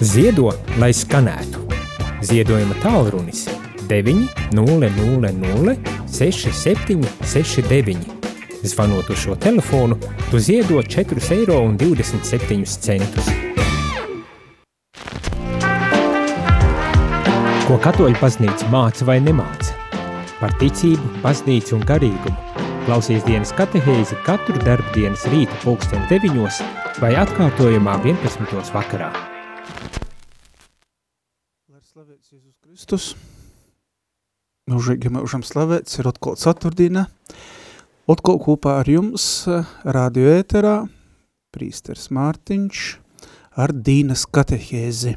Ziedo, lai skanētu. Ziedojuma tālrunis 900 67 69. Zvanot uz šo telefonu, tu ziedo 4,27 eiro. Ko katoļu paznīca māca vai nemāca? Par ticību, paznīcu un garīgumu. Klausies dienas katehēzi katru darbu dienas rīta pulksten 9 vai atkārtojumā 11. vakarā. Kristus, mūžīgi mūžam slavēts ir atkal ceturtdiena, atkal kopā ar jums radio ēterā, prīsters Mārtiņš ar Dīnas katehēzi.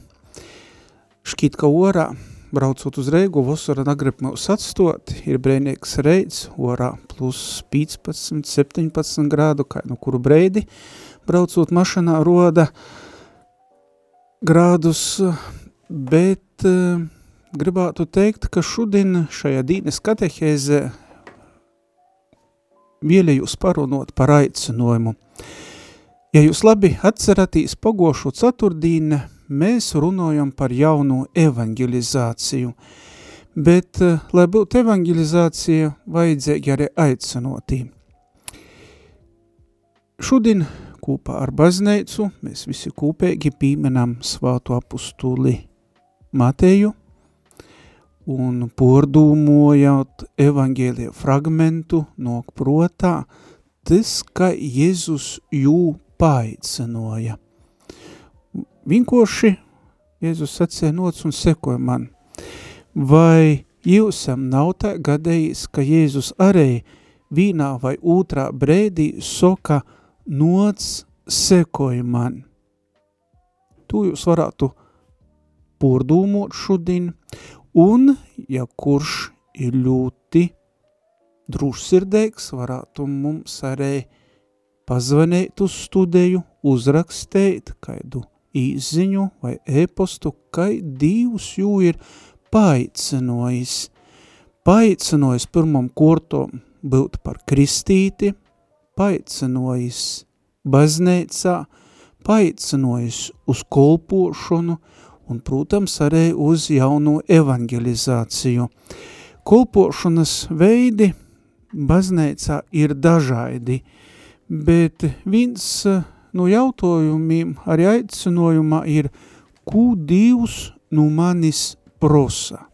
Šķīt, ka orā braucot uz Reigu, vasara nagrib mūs atstot, ir brēnieks reids, orā plus 15, 17 grādu, kā no kuru breidi, braucot mašanā roda grādus, bet uh, gribētu teikt, ka šodien šajā dīnes katehēzē vēlējos parunot par aicinājumu. Ja jūs labi atceratīs pagošu ceturtdīne, mēs runājam par jaunu evangelizāciju, bet, eh, lai būtu evangelizācija, vajadzēja arī aicinotī. Šodien kopā ar bazneicu mēs visi kopīgi pīmenam svātu apustuli Mateju un pordūmojot evangēlija fragmentu nok protā, tas, ka Jēzus jū paaicinoja – Vienkārši Jēzus sacīja nots un sekoja man. Vai jūsam nav tā gadējis, ka Jēzus arī vīnā vai otrā brēdī soka nots sekoja man? Tu jūs varētu pordūmot šodien, un, ja kurš ir ļoti drūšsirdīgs, varētu mums arī pazvanīt uz studiju, uzrakstīt kaidu īziņu vai e-postu, ka Dievs jū ir paaicinojis. Paaicinojis pirmam kortom būt par kristīti, paaicinojis baznīcā, paaicinojis uz kolpošanu un, protams, arī uz jauno evangelizāciju. Kolpošanas veidi baznīcā ir dažādi, bet viens no jautājumiem arī aicinājumā ir, ko Dievs no manis prosa.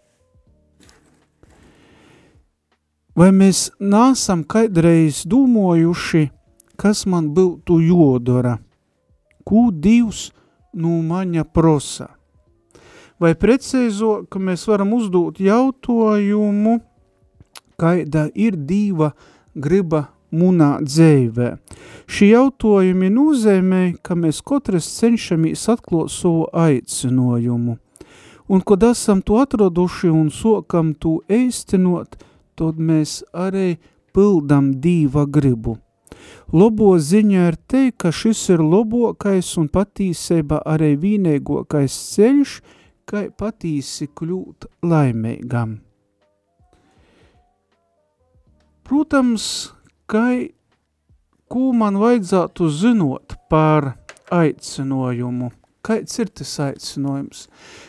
Vai mēs nāsam kaidreiz domājuši, kas man būtu jodara, ko Dievs no maņa prosa? Vai precīzo, ka mēs varam uzdot jautājumu, kaida ir Dieva griba munā dzēvē. Šī jautājumi nozīmē, ka mēs katrs cenšamies atklāt savu aicinājumu. Un, kad esam to atraduši un sokam to īstenot, tad mēs arī pildam dīva gribu. Lobo ziņa ir te, ka šis ir lobokais un patīsība arī vīnīgokais ceļš, kā patīsi kļūt laimīgam. Protams, kai, ko man vajadzētu zinot par aicinojumu? Kāds ir tas aicinojums?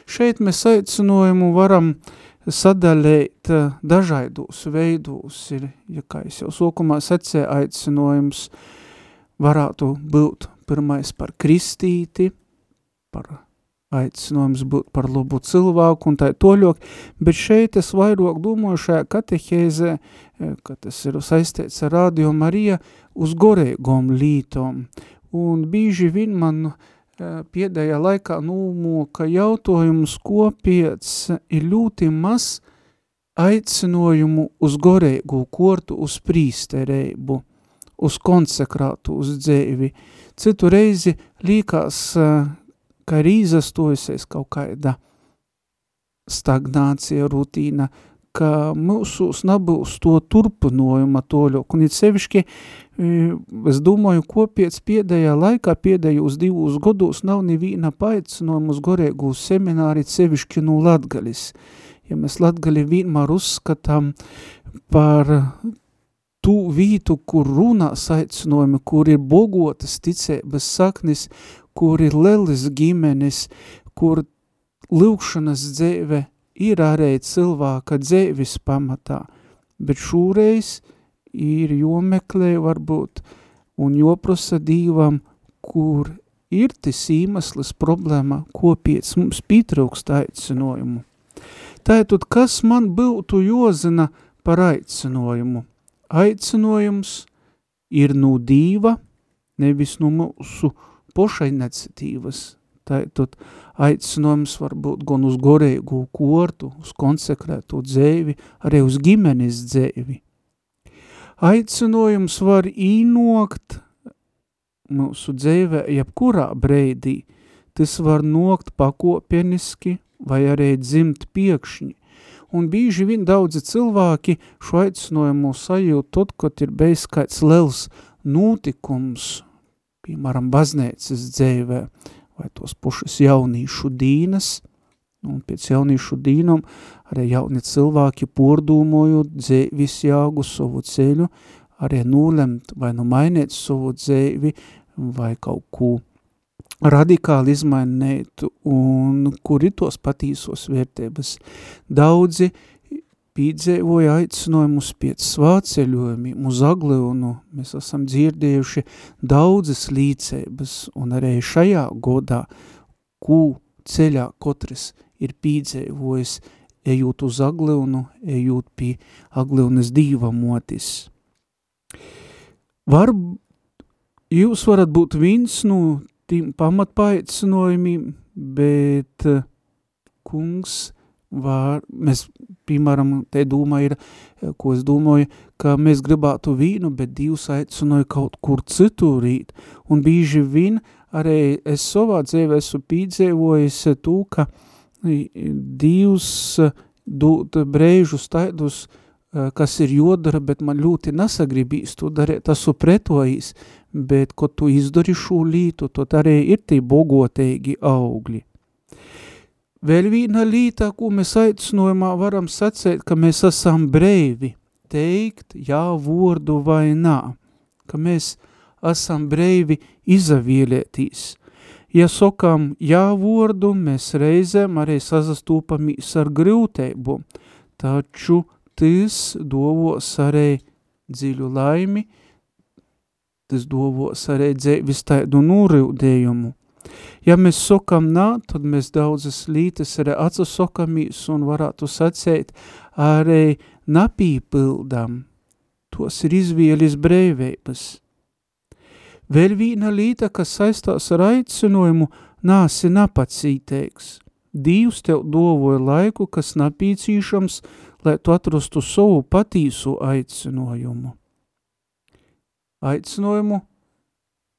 Šeit mēs aicinojumu varam sadalīt eh, dažādos veidos. Ir, ja kā es jau sokumā secēju, aicinojums varētu būt pirmais par kristīti, par aicinājums būt par labu cilvēku un tā toļok, bet šeit es vairāk domāju šajā katehēzē, eh, ka tas ir saistīts ar Radio Marija uz gorēgom lītom. Un bīži vien man eh, piedējā laikā nūmoka jautājums, kopiec ir ļoti maz aicinājumu uz gorēgu kortu, uz prīsterēbu, uz konsekrātu, uz dzēvi. Citu reizi līkās, ka ir izastojusies kaut kāda stagnācija, rutīna, ka mūsos nebūs to turpinojuma toļok. Un ir sevišķi, e, es domāju, ko pēc piedējā laikā, piedējos divus godus, nav nevīna paicinojuma uz gorēgu semināri, sevišķi no Latgalis. Ja mēs Latgali vienmēr uzskatām par tu vītu, kur runā saicinojumi, kur ir bogotas ticēbas saknis, kur ir lelis ģimenes, kur lūkšanas dzēve ir arī cilvēka dzēvis pamatā, bet šūreiz ir jomeklē varbūt un joprasa dīvam, kur ir tas īmeslis problēma, kopiec mums pietrūkst aicinojumu. Tātad, kas man būtu jozina par aicinojumu? Aicinojums ir no dīva, nevis no mūsu poša iniciatīvas. Tātad aicinājums var būt gan uz gorēgu kortu, uz konsekrētu dzēvi, arī uz ģimenes dzēvi. Aicinājums var īnokt mūsu dzēvē jebkurā breidī. Tas var nokt pakopieniski vai arī dzimt piekšņi. Un bīži vien daudzi cilvēki šo aicinājumu sajūt tad, kad ir beiz kāds liels notikums, piemēram, baznēcas dzēvē, vai tos pušas jaunīšu dīnas, un pēc jaunīšu dīnam arī jauni cilvēki pordūmojot dzēvis jāgu savu ceļu, arī nūlemt vai nu mainīt savu dzēvi vai kaut ko radikāli izmainīt un kur ir tos patīsos vērtības. Daudzi pīdzēvoja aicinājumus pēc svāceļojumiem uz Aglionu. Mēs esam dzirdējuši daudzas līdzības un arī šajā godā, kū ceļā katrs ir pīdzēvojis, ejot uz Aglionu, ejot pie Aglionas dīva motis. Var, jūs varat būt viens no tiem pamatpaaicinojumiem, bet kungs var, mēs, piemēram, te doma ir, ko es domāju, ka mēs gribētu vīnu, bet Dievs aicināja kaut kur citurīt, un bīži vien arī es savā dzīvē esmu pīdzēvojis to, ka Dievs dod brēžus taidus, kas ir jodara, bet man ļoti nesagribīs to darīt, esmu pretojis, bet, ko tu izdari šo lītu, to arī ir tie bogotēgi augļi. Vēl viena līta, ko mēs aicinājumā varam sacēt, ka mēs esam breivi, teikt jā vordu vai nā, ka mēs esam breivi izavielētīs. Ja sokam jā vordu, mēs reizēm arī sazastūpamies ar grūtēbu, taču tas dovos arī dziļu laimi, tas dovos arī dzēvis tādu nūrildējumu. Ja mēs sokam nā, tad mēs daudzas lītes arī atsasokamīs un varētu sacēt arī napīpildam. Tos ir izvielis breivības. Vēl vīna līta, kas saistās ar aicinojumu, nāsi napacīteiks. Dīvs tev dovoja laiku, kas napīcīšams, lai tu atrastu savu patīsu aicinojumu. Aicinojumu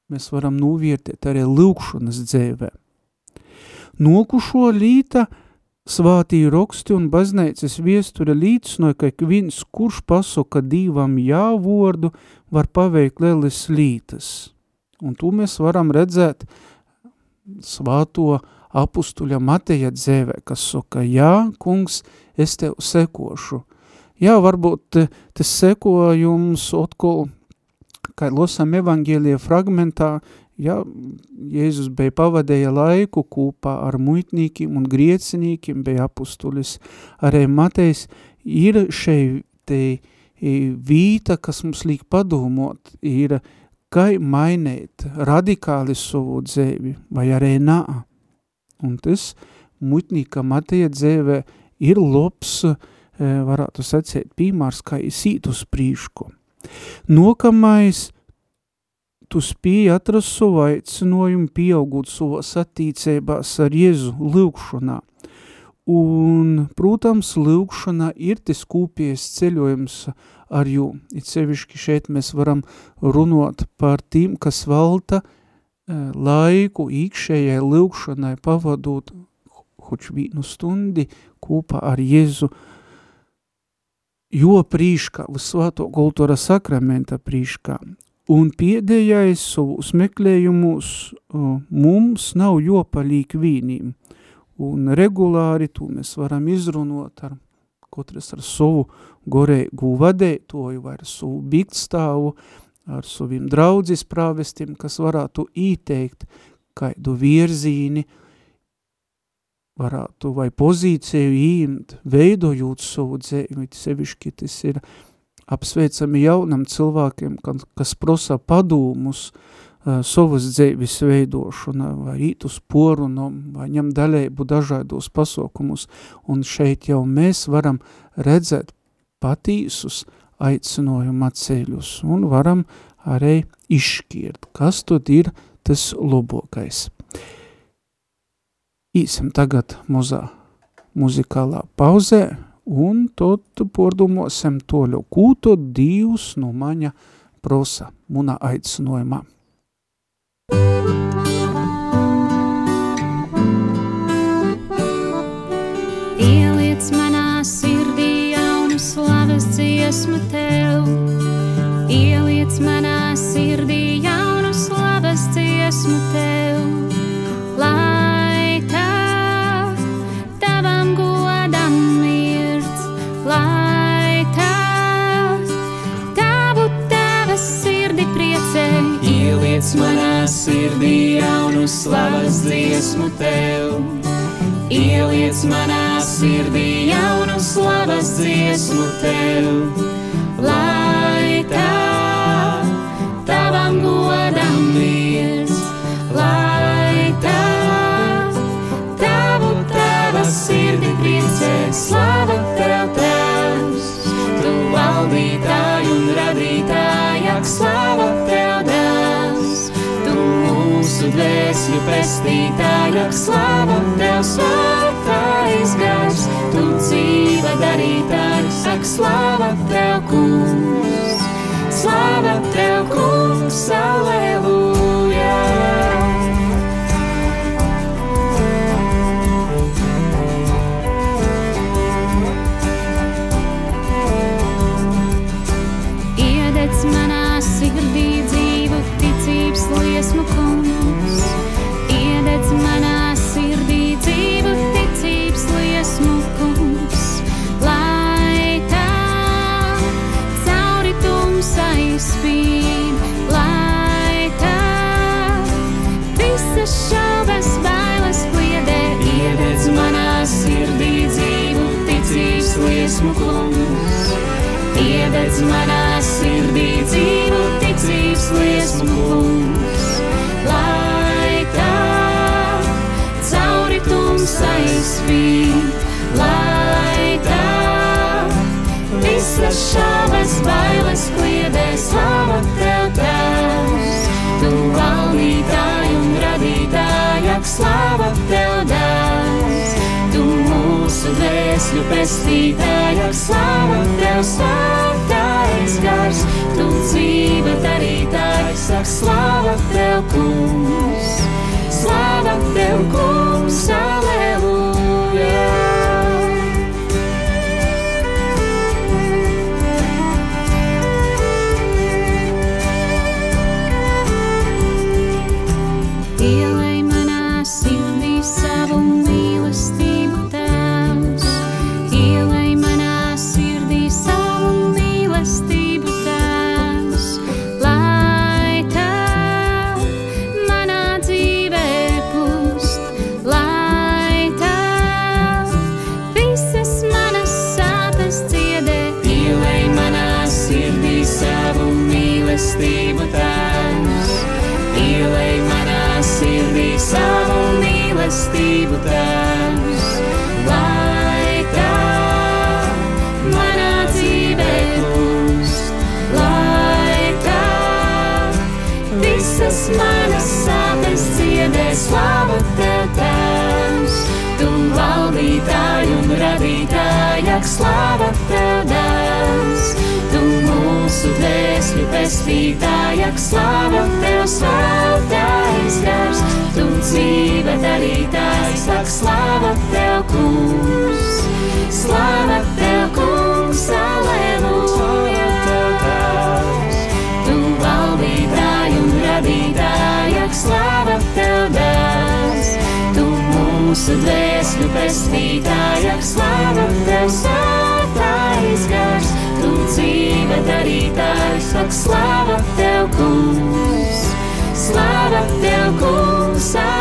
mēs varam novērtēt arī lūkšanas dzēvē. Nokušo līta svātī roksti un baznīcas viesture līdzinoja, ka viens, kurš pasaka divam jāvordu, var paveikt lielis lītas. Un to mēs varam redzēt svāto apustuļa Mateja dzēvē, kas saka, jā, kungs, es tev sekošu. Jā, varbūt tas sekojums otkol kā losam evangēlija fragmentā, ja, Jēzus bija pavadēja laiku kūpā ar muitnīkiem un griecinīkiem, bija apustulis arī Matejs, ir šeit te vīta, kas mums līk padomot, ir, kā mainīt radikāli savu dzēvi, vai arī nā. Un tas muitnīka Mateja dzēvē ir labs, varētu sacēt, pīmārs, kā sīt uz prīšku. Nokamais, tu spēji atrast savu aicinājumu, pieaugot savās attīcībās ar Jēzu lūkšanā. Un, protams, lūkšana ir tas kūpies ceļojums ar jū. It sevišķi šeit mēs varam runot par tiem, kas valta eh, laiku īkšējai lūkšanai pavadot hoč vienu stundi kopā ar Jēzu jo prīškā, visvāto kultūra sakramenta prīškā. Un piedējais savus meklējumus mums nav jopalīk vīnīm. Un regulāri to mēs varam izrunot ar katrs ar savu gorēgu vadētoju vai ar savu bigtstāvu, ar saviem draudzis prāvestiem, kas varētu īteikt kaidu virzīni, varētu vai pozīciju īmt, veidojot savu dzēvi, sevišķi tas ir apsveicami jaunam cilvēkiem, kas prosa padūmus uh, savas dzēvis veidošana, vai īt uz porunu, vai ņem daļēbu dažādos pasaukumus, un šeit jau mēs varam redzēt patīsus aicinojuma ceļus, un varam arī izšķirt, kas tad ir tas labākais. Īsim tagad muzā muzikālā pauzē, un tad pordumosim toļu, kū to Dievs no maņa prosa, muna aicinojumā. Ieliec manā sirdī jaunu slavas dziesmu tev, Ieliec manā sirdī jaunu slavas dziesmu tev, sirdī jaunu slavas dziesmu tev. Ieliec manā sirdī jaunu slavas dziesmu tev. Lai dvēsļu pestītāja, slāva Tev svētais gars, Tu dzīva darītājs, ak slāva Tev kungs, slāva Tev kungs, aleluja. Liesmu kungs. Iededz manā sirdī dzīvu ticības liesmu kungs. Lai tā cauri tumsai spīd, lai tā visas šāvas bailes kliedē slava Tev Tēvs. Tu valdītāji un radītāji, ak dvēsļu pestītāji, ak slava Tev svētais gars. Tu dzīve darītājs, ak slava Tev kungs. Slava Tev kungs, aleluja. Mīlestību, Tēvs. Lai tā manā dzīvē plūst, lai tā visas manas sāpes dziedē slavu Tev, Tēvs. Tu valdītāji un radītāji, ak slava Tev, Dēls. Dvēsļu pestītāji, ak slava Tev svētais gars. Tu dzīve darītājs, ak slava Tev kungs. Slava Tev kungs, aleluja. Tu valdītāji un radītāji, ak slava Tev dēls. Tu mūsu dvēsļu pestītāji, ak slava Tev svētais gars. Tu dzīve darītājs, ak slava Tev kungs. Slava Tev kungs, aleluja.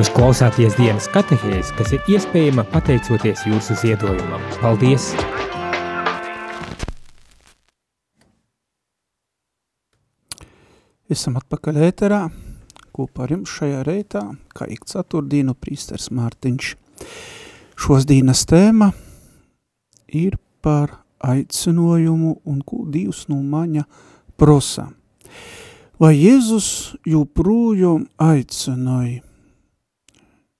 Jūs klausāties dienas katehēzi, kas ir iespējama pateicoties jūsu ziedojumam. Paldies! Esam atpakaļ ēterā, kopā ar jums šajā reitā, kā ik ceturtdienu prīsters Mārtiņš. Šos dienas tēma ir par aicinojumu un ko Dievs no maņa prosa. Vai Jēzus joprojām aicināja?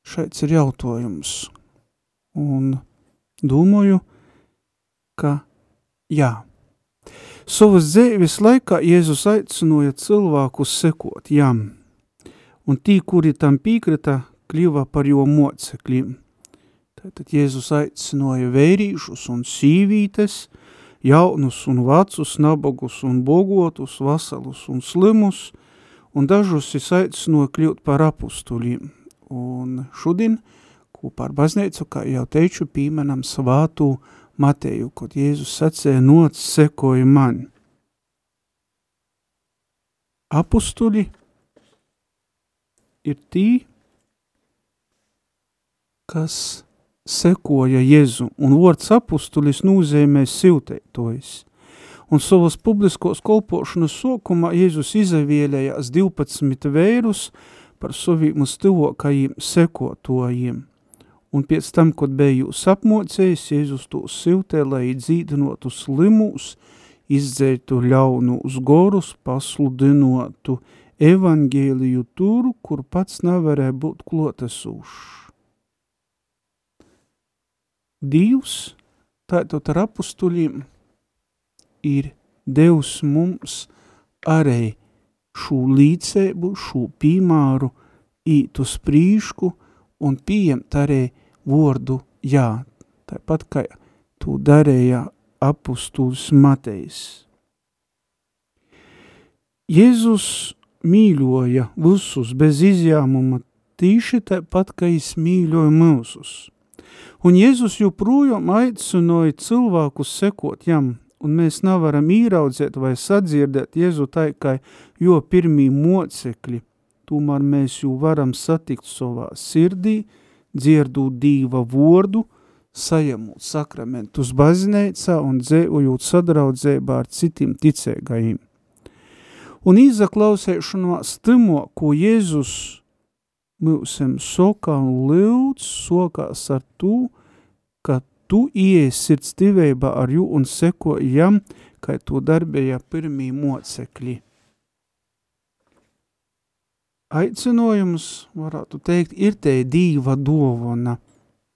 Šeit ir jautājums. Un domāju, ka jā. Savas dzīves laikā Jēzus aicināja cilvēkus sekot jam, un tī, kuri tam piekrita, kļuva par jo mocekļiem. Tātad Jēzus aicināja vērīšus un sīvītes, jaunus un vecus, nabagus un bogotus, vasalus un slimus, un dažus es aicināju kļūt par apustuļiem. Un šodien, kopā ar baznīcu, kā jau teicu, pīmenam svātu Mateju, kad Jēzus sacēja noc sekoja man. Apustuļi ir tī, kas sekoja Jēzu, un vārds apustulis nozīmē siltētojs. Un savas publiskos kolpošanas sokumā Jēzus izavielējās 12 vērus par saviem uz tuvokajiem sekotojiem un pēc tam, kad bija jūs apmocējis, Jēzus to siltē, lai dzīdinotu slimus, izdzētu ļaunus gorus, pasludinotu evangēliju tur, kur pats nevarēja būt klotesūšs. Dievs, tātad ar apustuļiem, ir Devs mums arī šo līdzēbu, šo pīmāru īt uz prīšku un pieņemt arī vārdu jā, tāpat kā to darīja apustulis Matejs. Jēzus mīļoja visus bez izjāmuma tīši tāpat, kā viņš mīļoja mūsus. Un Jēzus joprojām aicināja cilvēkus sekot jam, un mēs nevaram īraudzēt vai sadzirdēt Jēzu kā jo pirmī mocekļi, tomēr mēs jau varam satikt savā sirdī, dzirdot dīva vordu, sajamot sakramentus baznīcā un dzējot sadraudzībā ar citiem ticēgajiem. Un izaklausēšanās timo, ko Jēzus mūsim soka un lūdz sokās ar ka tu ies sirds tivībā ar jū un seko jam, kā to darbēja pirmī mocekļi aicinojums, varētu teikt, ir te dīva dovana,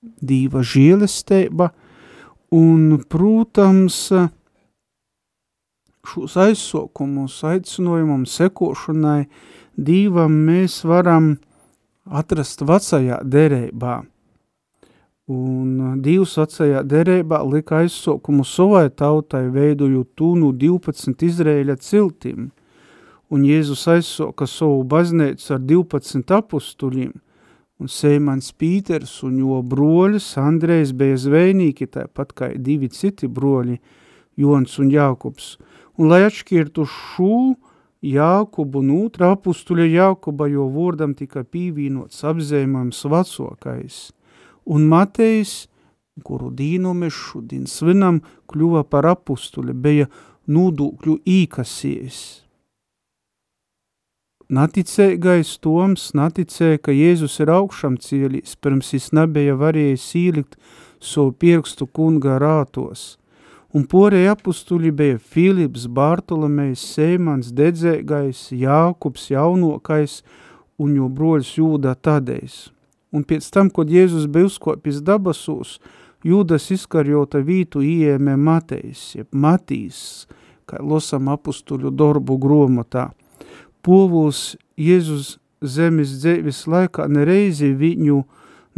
dīva žēlestība, un, protams, šos aizsokumus, aicinojumam, sekošanai dīvam mēs varam atrast vecajā derībā. Un Dievs vecajā derībā lika aizsokumu savai tautai, veidojot tūnu 12 Izrēļa ciltīm – un Jēzus aizsoka savu baznīcu ar 12 apustuļiem, un Seimans Pīters un jo broļus Andrejs bija zvejnīki, tāpat kā divi citi broļi, Jons un Jākubs. Un lai atšķirtu šo Jākubu un otrā apustuļa Jākuba, jo vordam tika pīvīnots apzēmojums vecokais. Un Matejs, kuru dīnu mēs šodien svinam, kļuva par apustuļa, bija nūdūkļu īkasies. Naticēgais Toms naticēja, ka Jēzus ir augšam cieļīs, pirms jis nebija varējis īlikt savu pirkstu kunga rātos. Un porēji apustuļi bija Filips, Bartolomejs, Seimans, Dedzēgais, Jākubs, Jaunokais un jo broļs Jūda Tadejs. Un pēc tam, kad Jēzus bija uzkopis dabasūs, Jūdas izkarjota vītu iemē Matejs, jeb Matīs, kā losam apustuļu darbu gromotā – Povuls Jēzus zemes dzēvis laikā nereizi viņu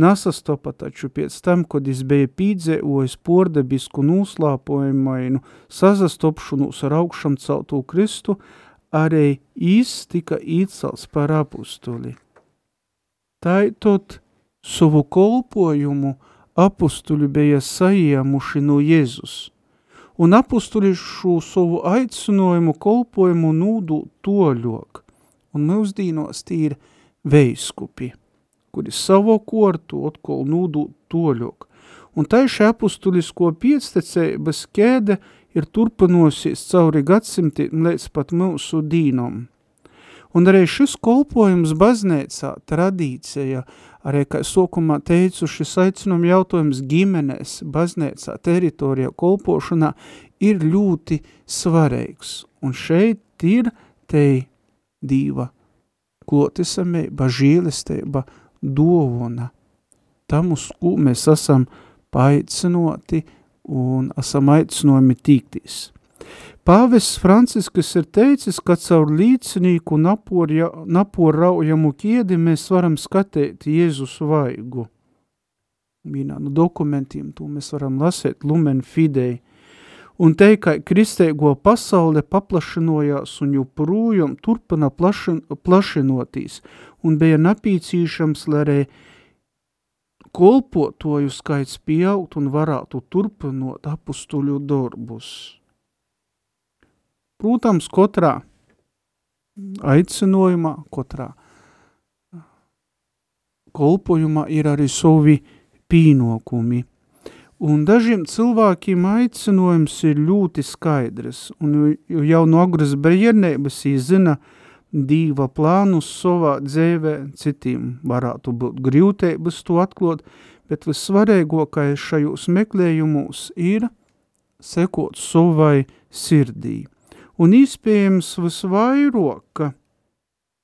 nasastopa, taču pēc tam, kad es bija pīdzēojis pordabisku nūslāpojumainu sazastopšanos ar augšam celtu Kristu, arī īs tika īcels par apustuli. Taitot savu kolpojumu apustuļi bija saiemuši no Jēzus – un apustuļi šo savu aicinājumu kolpojumu nūdu toļok, un mūsdīnos tī ir veiskupi, kuri savo kortu atkal nūdūt toļok. Un taiši apustulisko piectecības kēde ir turpinosies cauri gadsimtiem līdz pat mūsu dīnom. Un arī šis kolpojums baznēcā, tradīcija, arī, kā sokumā teicu, šis aicinuma jautājums ģimenēs, baznēcā, teritorijā, kolpošanā ir ļoti svarīgs. Un šeit ir te dīva klotisamība, žīlestība, dovuna. Tam, uz ko mēs esam paaicinoti un esam aicinojumi tīktīs. Pāvests Franciskas ir teicis, ka caur līdzinīku naporaujamu kiedi mēs varam skatīt Jēzus vaigu. Vienā no dokumentiem to mēs varam lasēt Lumen Fidei – un te, ka kristēgo pasaule paplašinojās un joprojām turpina plašin, plašinotīs, un bija napīcīšams, lai arī kolpotoju skaits pieaugt un varētu turpinot apustuļu darbus. Protams, katrā aicinojumā, katrā kolpojumā ir arī savi pīnokumi – Un dažiem cilvēkiem aicinojums ir ļoti skaidrs, un jau no agras bērnības zina dīva plānus savā dzēvē, citiem varētu būt grūtības to atklot, bet vissvarīgākais šajos meklējumos ir sekot savai sirdī. Un iespējams visvairāk,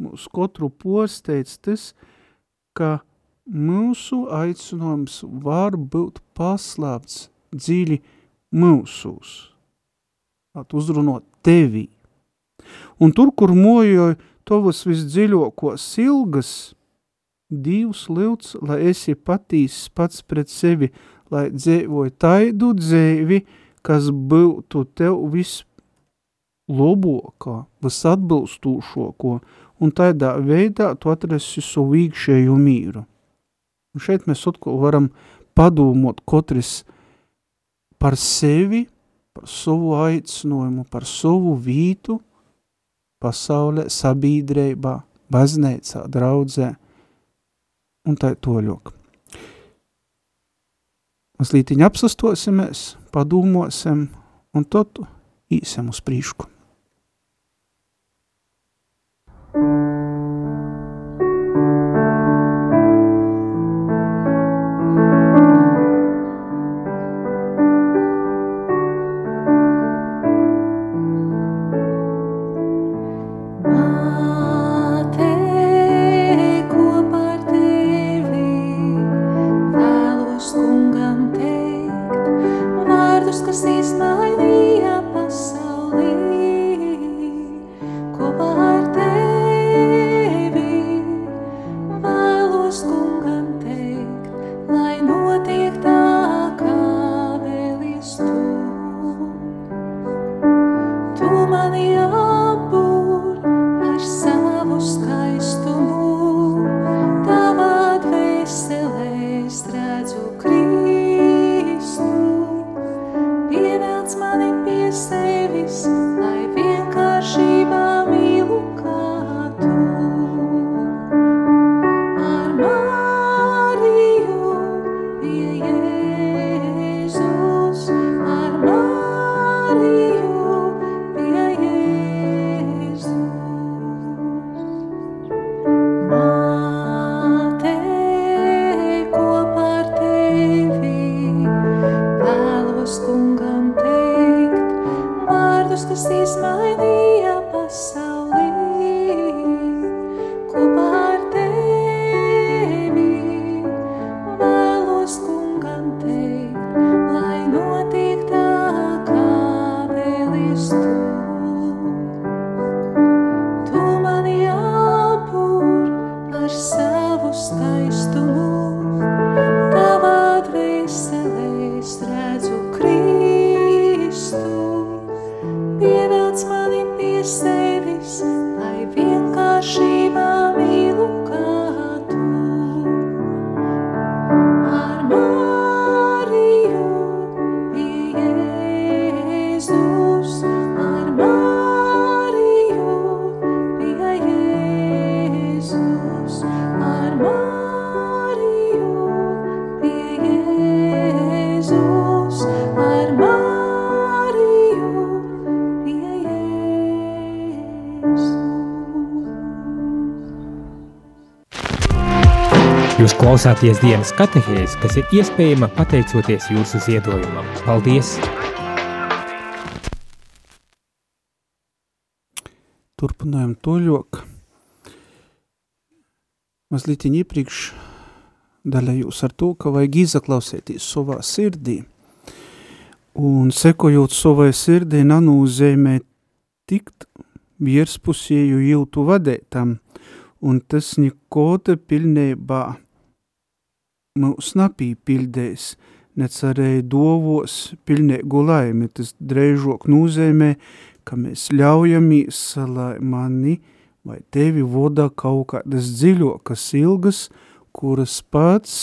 mūsu katru posteic tas, ka mūsu aicinājums var būt paslēpts dziļi mūsūs, uzrunot tevī. Un tur, kur mojoja tavas visdziļākos ilgas, Dievs lūdz, lai esi patīsis pats pret sevi, lai dzēvoja taidu dzēvi, kas būtu tev vislabākā, visatbilstūšāko, un tādā veidā tu atrasi savu iekšējo mīru. Un šeit mēs atkal varam padomot katrs par sevi, par savu aicinājumu, par savu vītu, pasaulē, sabiedrībā, baznīcā, draudzē un tā toļok. Mazlītiņi apsastosimies, padomāsim un tad īsam uz prīšku. Pievelc mani pie estás Klausāties dienas katehēzi, kas ir iespējama pateicoties jūsu ziedojumam. Paldies! Turpinājam toļok. Mazliet iepriekš daļējos ar to, ka vajag izaklausēties savā sirdī. Un sekojot savai sirdī, nanūzēmē tikt vierspusēju jūtu vadētam, un tas nikota pilnībā mūs napīpildēs, necerēja dovos pilnēgu laimi, tas dreižok nūzēmē, ka mēs ļaujamies, lai mani vai tevi vodā kaut kādas dziļokas ilgas, kuras pats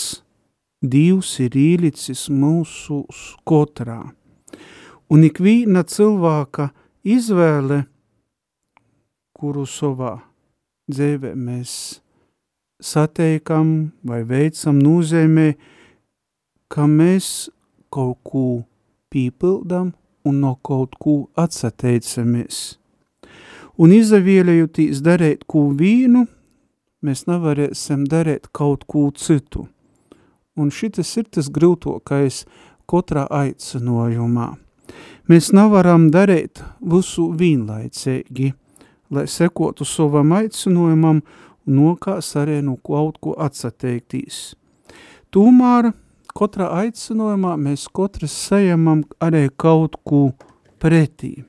Dievs ir īlicis mūsu kotrā. Un ikvīna cilvēka izvēle, kuru savā dzīvē mēs sateikam vai veicam, nozīmē, ka mēs kaut ko pīpildam un no kaut ko atsateicamies. Un izavielējoties darēt ko vīnu, mēs nevarēsim darīt kaut ko citu. Un šitas ir tas grūtokais katrā aicinojumā. Mēs nevaram darīt visu vienlaicīgi, lai sekotu savam aicinojumam nokās arī no kaut ko atsateikties. Tūmār katrā aicinājumā mēs katrs sajamam arī kaut ko pretī.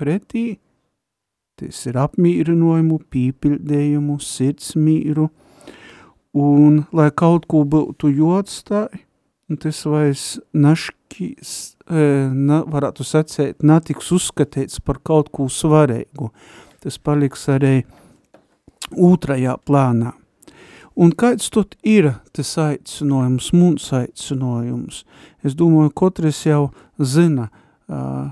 Pretī tas ir apmīrinojumu, pīpildējumu, sirdsmīru, un lai kaut ko būtu jodstāji, tas vairs naškīs, e, na, varētu sacēt, natiks uzskatīts par kaut ko svarīgu. Tas paliks arī otrajā plānā. Un kāds tad ir tas aicinājums, mums aicinājums? Es domāju, katrs jau zina, uh,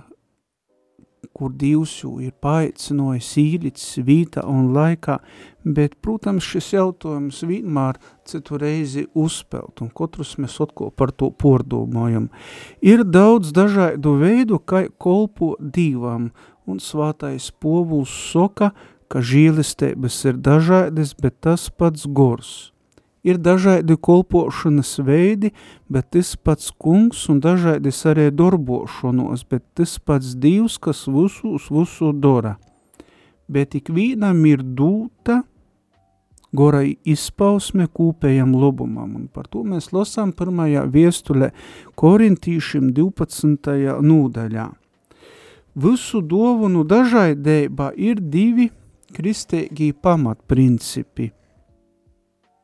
kur Dievs jau ir paaicinojis īlicis vītā un laikā, bet, protams, šis jautājums vienmēr citu reizi uzspelt, un katrs mēs atkal par to pordomājam. Ir daudz dažādu veidu, kā kolpo Dievam, un svātais povuls soka, ka žīlistēbas ir dažādas, bet tas pats gors. Ir dažādi kolpošanas veidi, bet tas pats kungs un dažādas arī darbošanos, bet tas pats divs, kas visu uz visu dara. Bet ik vienam ir dūta gora izpausme kūpējam lobumam, un par to mēs lasām pirmajā viestulē Korintīšiem 12. nūdaļā. Visu dovunu dažādībā ir divi kristēgī pamatprincipi –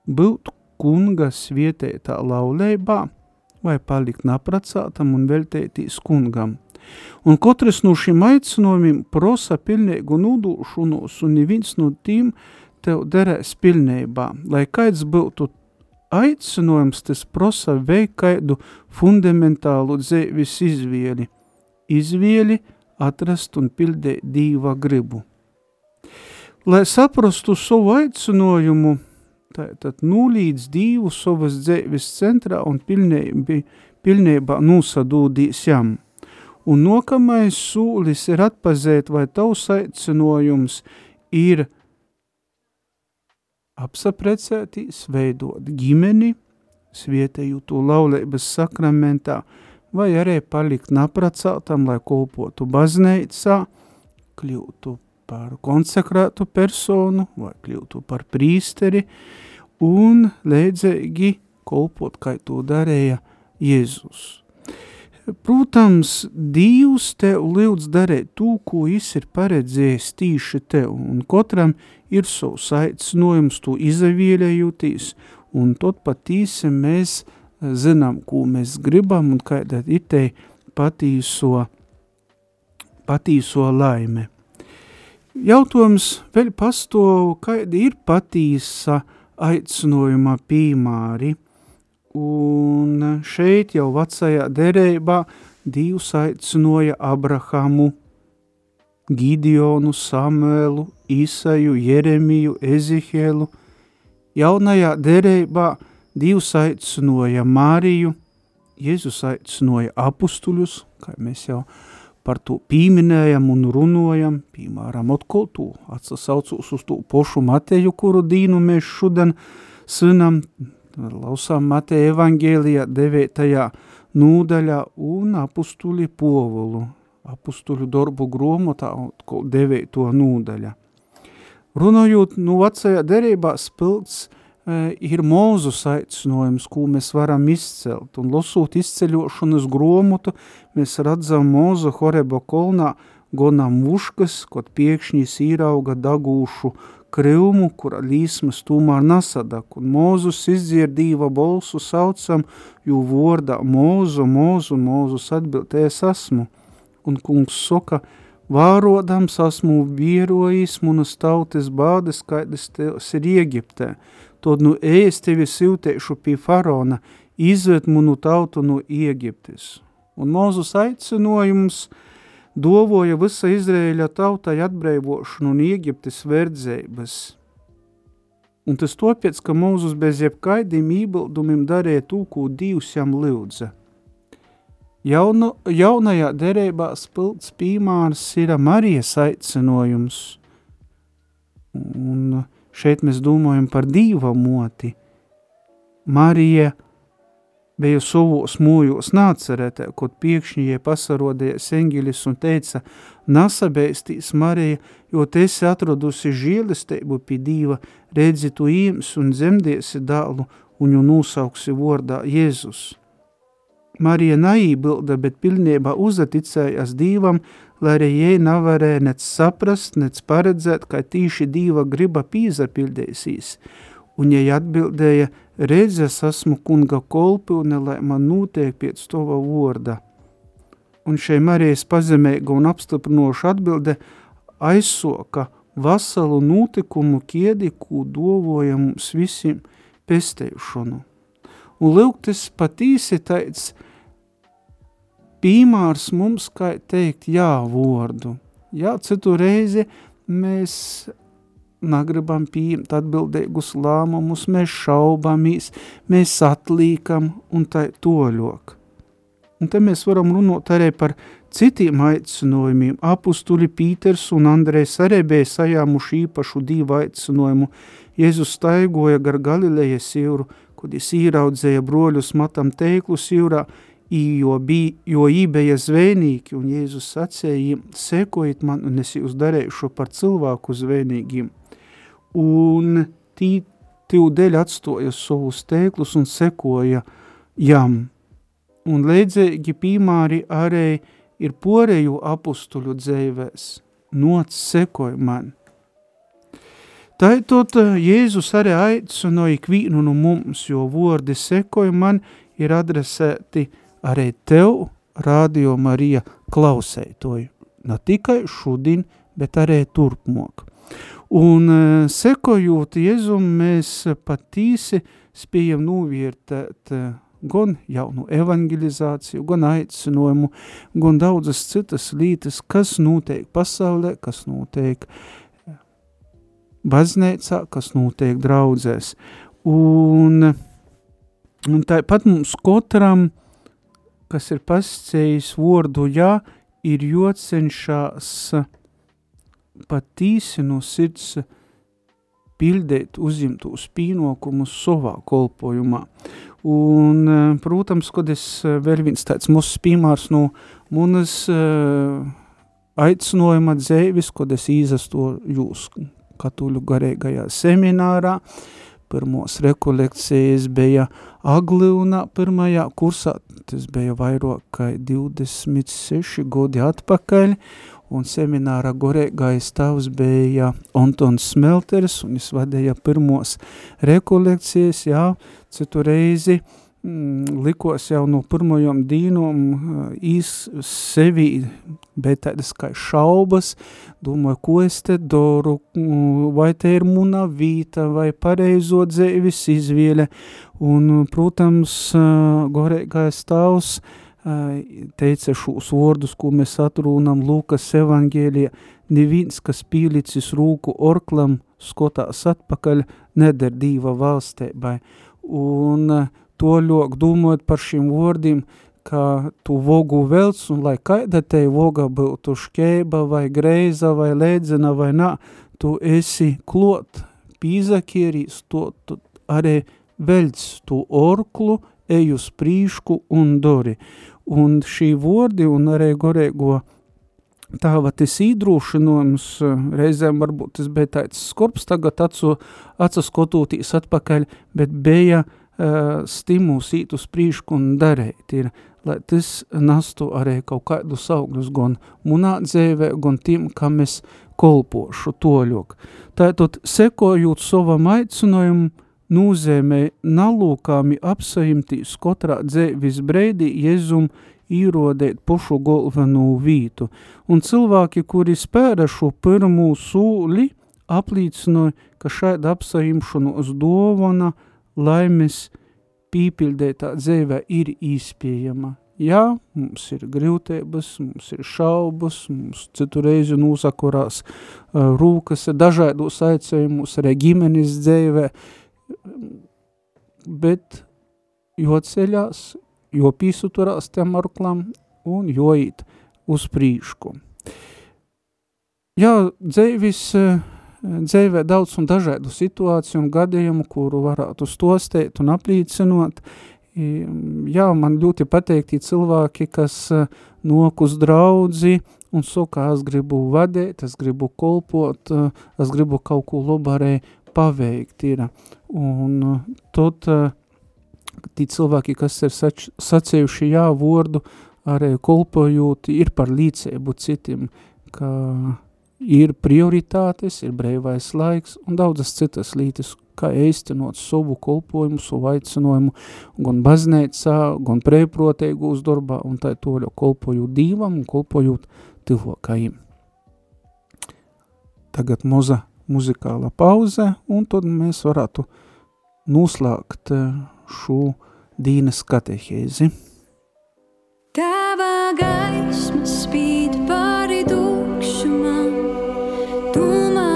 būt kunga svietētā laulībā vai palikt napracātam un veltētīs kungam. Un katrs no šiem aicinājumiem prosa pilnīgu nodūšanos un neviens no tiem tev derēs pilnībā. Lai kāds būtu aicinājums, tas prosa veik kādu fundamentālu dzēvis izvieli. Izvieli atrast un pildēt dīva gribu lai saprastu savu aicinājumu, tātad nulīdz divu savas dzēvis centrā un pilnībā, pilnībā nosadūdīs jam. Un nokamais sūlis ir atpazēt, vai tavs aicinājums ir apsaprecētīs, veidot ģimeni, svietēju to laulības sakramentā, vai arī palikt napracātam, lai kolpotu baznīcā, kļūtu par konsekrētu personu vai kļūtu par prīsteri un leidzēgi kolpot, kā to darēja Jēzus. Protams, Dievs tev lūdz darēt to, ko viņš ir paredzējis tīši tev, un katram ir savs aicinājums to izavīļējūtīs, un tot patīsi mēs zinām, ko mēs gribam un kāda ir te patīso, patīso laime. Jautājums vēl pastāv, kāda ir patīsa aicinājuma pīmāri, un šeit jau vecajā derībā Dievs aicinoja Abrahamu, Gideonu, Samuelu, Isaju, Jeremiju, Ezihelu. Jaunajā derībā Dievs aicinoja Māriju, Jēzus aicinoja apustuļus, kā mēs jau par to pīminējam un runojam, piemēram, atkal to atsasaucos uz to pošu Mateju, kuru dīnu mēs šodien synam, lausām Mateja evangēlijā 9. nūdaļā un apustuli povulu, apustuļu darbu gromotā 9. nūdaļa. Runājot, nu vecajā derībā spilgts ir mūzus aicinājums, ko mēs varam izcelt, un losot izceļošanas gromotu, mēs redzam mūzu Horeba kolnā gonam muškas, kod piekšņis īrauga dagūšu kriumu, kura līsmas tūmār nasadak, un mūzus izdzirdīva bolsu saucam, jū vordā mūzu, mūzu, mūzus atbildēs esmu, un kungs soka, Vārodams esmu vierojis munas tautas bādes, kaidas tevs ir Iegiptē. Tod nu ēs tevi siltēšu pie faraona, izved munu tautu no Iegiptes. Un Mūzus aicinojums dovoja visa Izrēļa tautai atbrīvošanu no Iegiptes verdzēbas. Un tas topiec, ka Mūzus bez jebkaidiem ībildumiem darīja tū, ko Dievs jam lūdza – Jaunu, jaunajā derībā spilts pīmārs ir Marijas aicinojums. Un šeit mēs domājam par dīva moti. Marija bija savos mūjos nācerētē, kod piekšņie pasarodējies eņģelis un teica, nasabēstīs Marija, jo te esi atradusi žīlestību pie dīva, redzi tu īms un dzemdiesi dālu, un jau nosauksi vordā Jēzus. Marija naībilda, bet pilnībā uzaticējās Dīvam, lai arī jai nevarēja nec saprast, nec paredzēt, kā tīši Dīva griba pīzapildēsīs. Un jai atbildēja, redz, es esmu kunga kolpi un lai man notiek pēc tova vorda. Un šai Marijas pazemēga un apstiprinoša atbilde aizsoka vasalu notikumu kiedi, ko dovoja mums visiem pestēšanu. Un lūk, tas patīsi teica, pīmārs mums, kā teikt, jā vordu. Jā, citu reizi mēs negribam pieņemt atbildīgus lēmumus, mēs šaubamies, mēs atlīkam un tā toļok. Un te mēs varam runāt arī par citiem aicinājumiem. Apustuli Pīters un Andrejs arī bija sajāmuši īpašu divu aicinājumu. Jēzus staigoja gar Galilejas jūru, kad es īraudzēja broļus matam teiklus jūrā, jo, bija, jo ībeja zvēnīgi, un Jēzus sacēja, sekojiet man, un es jūs darēšu par cilvēku zvēnīgiem. Un tī tīv dēļ atstoja savus tēklus un sekoja jam. Un leidzēgi pīmāri arī ir poreju apustuļu dzēvēs, noc sekoja man. Taitot Jēzus arī aicināja ikvīnu no mums, jo vordi sekoja man ir adresēti – arī tev, Radio Marija, klausētoju. Ne tikai šodien, bet arī turpmāk. Un e, sekojot Jēzum, mēs patīsi spējam novērtēt e, gan jaunu evangelizāciju, gan aicinājumu, gan daudzas citas lietas, kas notiek pasaulē, kas notiek baznīcā, kas notiek draudzēs. Un, un tāpat mums katram uh, kas ir pascējis vordu jā, ir jocenšās patīsi no sirds pildēt uzņemtos pīnokumus savā kolpojumā. Un, eh, protams, kad es eh, vēl viens tāds mūsu piemērs no manas uh, aicinājuma dzēvis, kad es īzasto jūs katoļu garīgajā seminārā, uh, Pirmos rekolekcijas bija Agliunā pirmajā kursā, tas bija vairāk kā 26 godi atpakaļ, un semināra gorēgais tavs bija Antons Smelteris, un es vadīja pirmos rekolekcijas, jā, citu reizi, likos jau no pirmajām dīnām īs sevi, bet tādas kā šaubas, domāju, ko es te doru, mm, vai te ir muna vīta, vai pareizo dzēvis izviele, un, protams, gorēgais tavs teica šos vārdus, ko mēs atrūnam Lūkas evangēlijā, neviens, kas pīlicis rūku orklam, skotās atpakaļ, neder dīva valstēbai, un toļok domājot par šiem vārdiem, ka tu vogu velc, un lai kaida te voga būtu škēba vai greiza vai lēdzena vai nā, tu esi klot, pīzakierīs, to tu arī veļc to orklu, ej uz prīšku un dori. Un šī vordi un arī gorēgo tāva tas īdrūšanojums, reizēm varbūt tas bija tāds skorps, tagad acu, acu skotūtīs atpakaļ, bet bija uh, stimuls īt uz prīšku un darēt ir, lai tas nastu arī kaut kādus augļus gan munā dzēvē, gan tiem, kam es kolpošu toļok. Tātad, sekojot savam aicinājumu, nozīmē nalūkāmi apsaimtīs katrā dzēvis breidī Jēzum īrodēt pošu galveno vītu. Un cilvēki, kuri spēra šo pirmū sūli, aplīcinoja, ka šāda apsaimšanos dovana laimes pīpildētā dzēvē ir īspējama. Jā, mums ir grūtības, mums ir šaubas, mums citu reizi nūsakurās uh, rūkas dažādos aicējumus, arī ģimenes dzēvē, bet jo ceļās, jo pīsuturās tiem arklam un jo īt uz prīšku. Jā, dzēvis, dzēvē daudz un dažādu situāciju un gadījumu, kuru varētu stostēt un aplīcinot, jā, man ļoti pateikti cilvēki, kas nok uz draudzi un saka, es gribu vadēt, es gribu kolpot, es gribu kaut ko labarē paveikt ir. Un tad tie cilvēki, kas ir sač, sacējuši jā vordu, arī kolpojot, ir par līdzēbu citiem, ka ir prioritātes, ir breivais laiks un daudzas citas lītas, kā īstenot savu kolpojumu, savu aicinājumu, gan baznīcā, gan prēprotēgūs darbā, un tā toļo kolpojot dīvam un kolpojot cilvēkajiem. Tagad moza muzikāla pauze, un tad mēs varētu noslēgt eh, šo dīnes katehēzi. Tava gaisma spīd pāri dūkšumam, tu mani atbrīvo.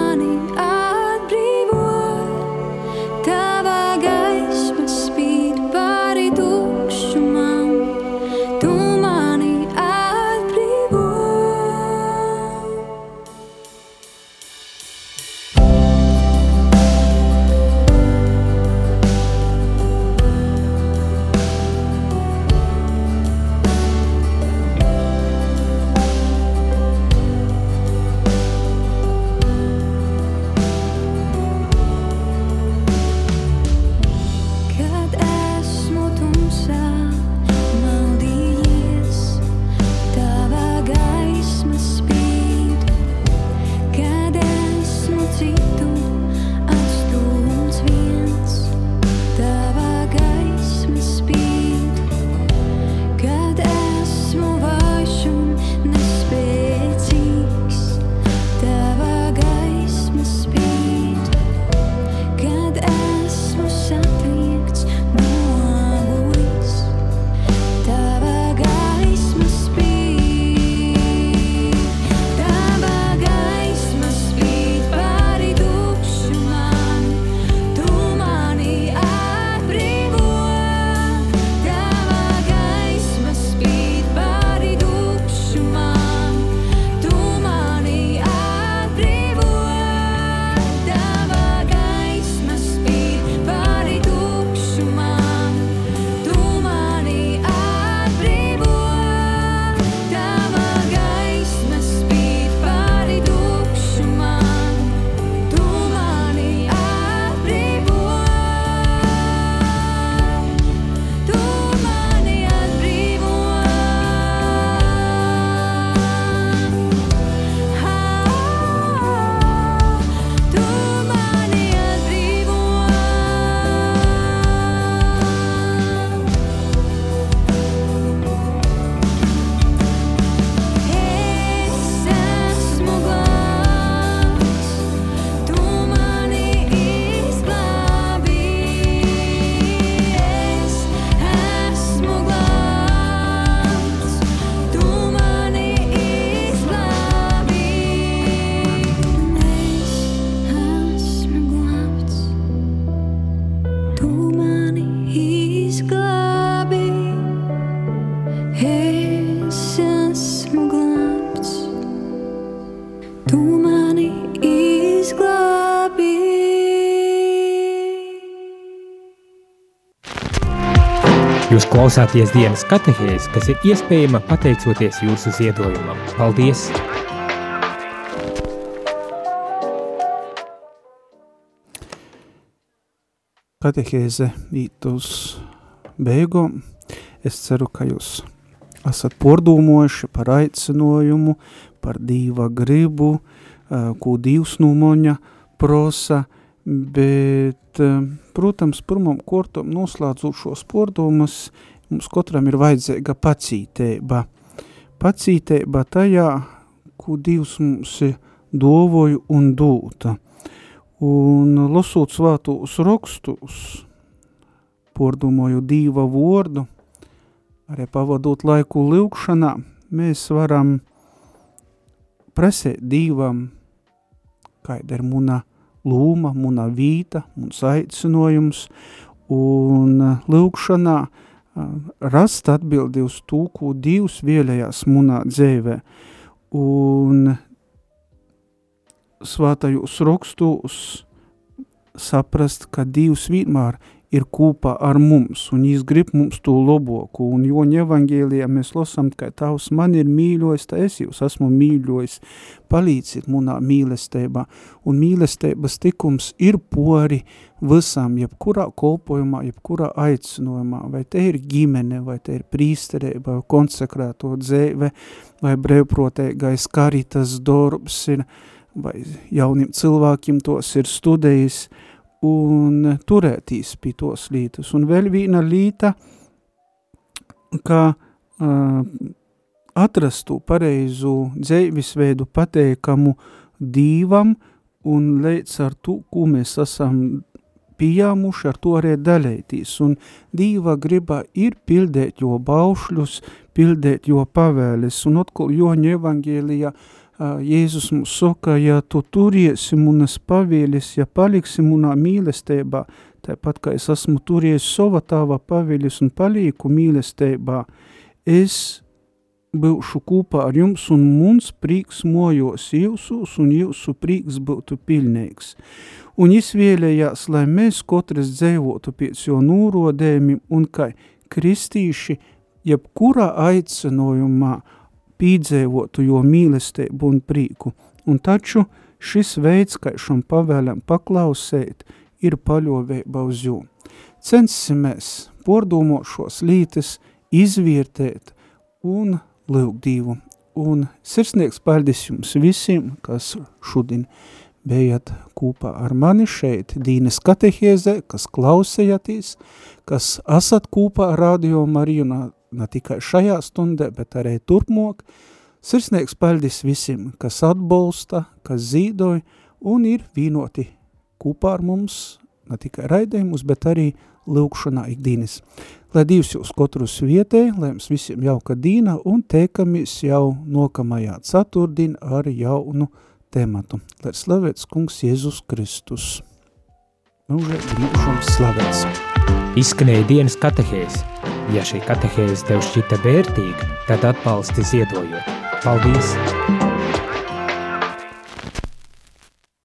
Klausāties dienas katehēs, kas ir iespējama pateicoties jūsu ziedojumam. Paldies! Katehēze īt uz beigām. Es ceru, ka jūs esat pordūmojuši par aicinojumu, par dīva gribu, ko Dievs no moņa prosa, bet, protams, pirmam kortam noslēdzot šos pordumus, mums katram ir vajadzīga pacīteiba. Pacīteiba tajā, ko Dievs mums dovoju un dūta. Un lasot svātos rakstus, pordumoju Dīva vordu, arī pavadot laiku lūkšanā, mēs varam prasēt Dīvam, kāda ir muna lūma, muna vīta, mums aicinojums, un lūkšanā rast atbildi uz to, ko Dievs vēlējās munā dzēvē. Un svātajos rakstos saprast, ka Dievs vienmēr ir kopā ar mums, un viņš grib mums to loboku, un Joņa evangēlijā mēs lasām, ka tavs man ir mīļojis, tā es jūs esmu mīļojis, palīdzit munā mīlestībā, un mīlestības tikums ir pori visam, jebkurā kolpojumā, jebkurā aicinojumā, vai te ir ģimene, vai te ir prīsterība, vai konsekrēto dzēve, vai brevprotēgais karitas darbs ir, vai jauniem cilvēkiem tos ir studējis, un turētīs pie tos lītas. Un vēl viena līta, ka uh, atrastu pareizu dzēvisveidu pateikamu dīvam un līdz ar to, ko mēs esam pieņēmuši, ar to arī daļētīs. Un dīva griba ir pildēt jo baušļus, pildēt jo pavēles. Un atkal Joņa evangēlijā uh, Jēzus mums saka, ja tu turiesi munas pavēļas, ja paliksi munā mīlestībā, tāpat kā es esmu turies sova tāva pavēļas un palīku mīlestībā, es būšu kopā ar jums un mums prīks mojos jūsus un jūsu prīks būtu pilnīgs. Un izvēlējās, lai mēs katrs dzēvotu pēc jo nūrodējumiem un kā kristīši, jebkurā aicinojumā, pīdzēvotu jo mīlestību un prīku, un taču šis veids, kā šam pavēlam paklausēt, ir paļovēba uz jū. Censimies pordomot šos lītes, izvērtēt un lūgt Dievu. Un sirsnieks paldies jums visiem, kas šodien bijat kopā ar mani šeit Dīnes katehēzē, kas klausējatīs, kas esat kopā Radio Mariju ne tikai šajā stundē, bet arī turpmāk. Sirsnieks paldies visiem, kas atbalsta, kas zīdoja un ir vienoti kopā ar mums, ne tikai raidējumus, bet arī lūkšanā ikdienas. Lai Dievs jūs katrus vietē, lai jums visiem jauka dīna un teikamies jau nokamajā ceturtdien ar jaunu tematu. Lai slavēts kungs Jēzus Kristus. Mūžē mūžams slavēts. Izskanēja dienas katehēs. Ja šī katehēze tev šķita vērtīga, tad atbalsti ziedojot. Paldies!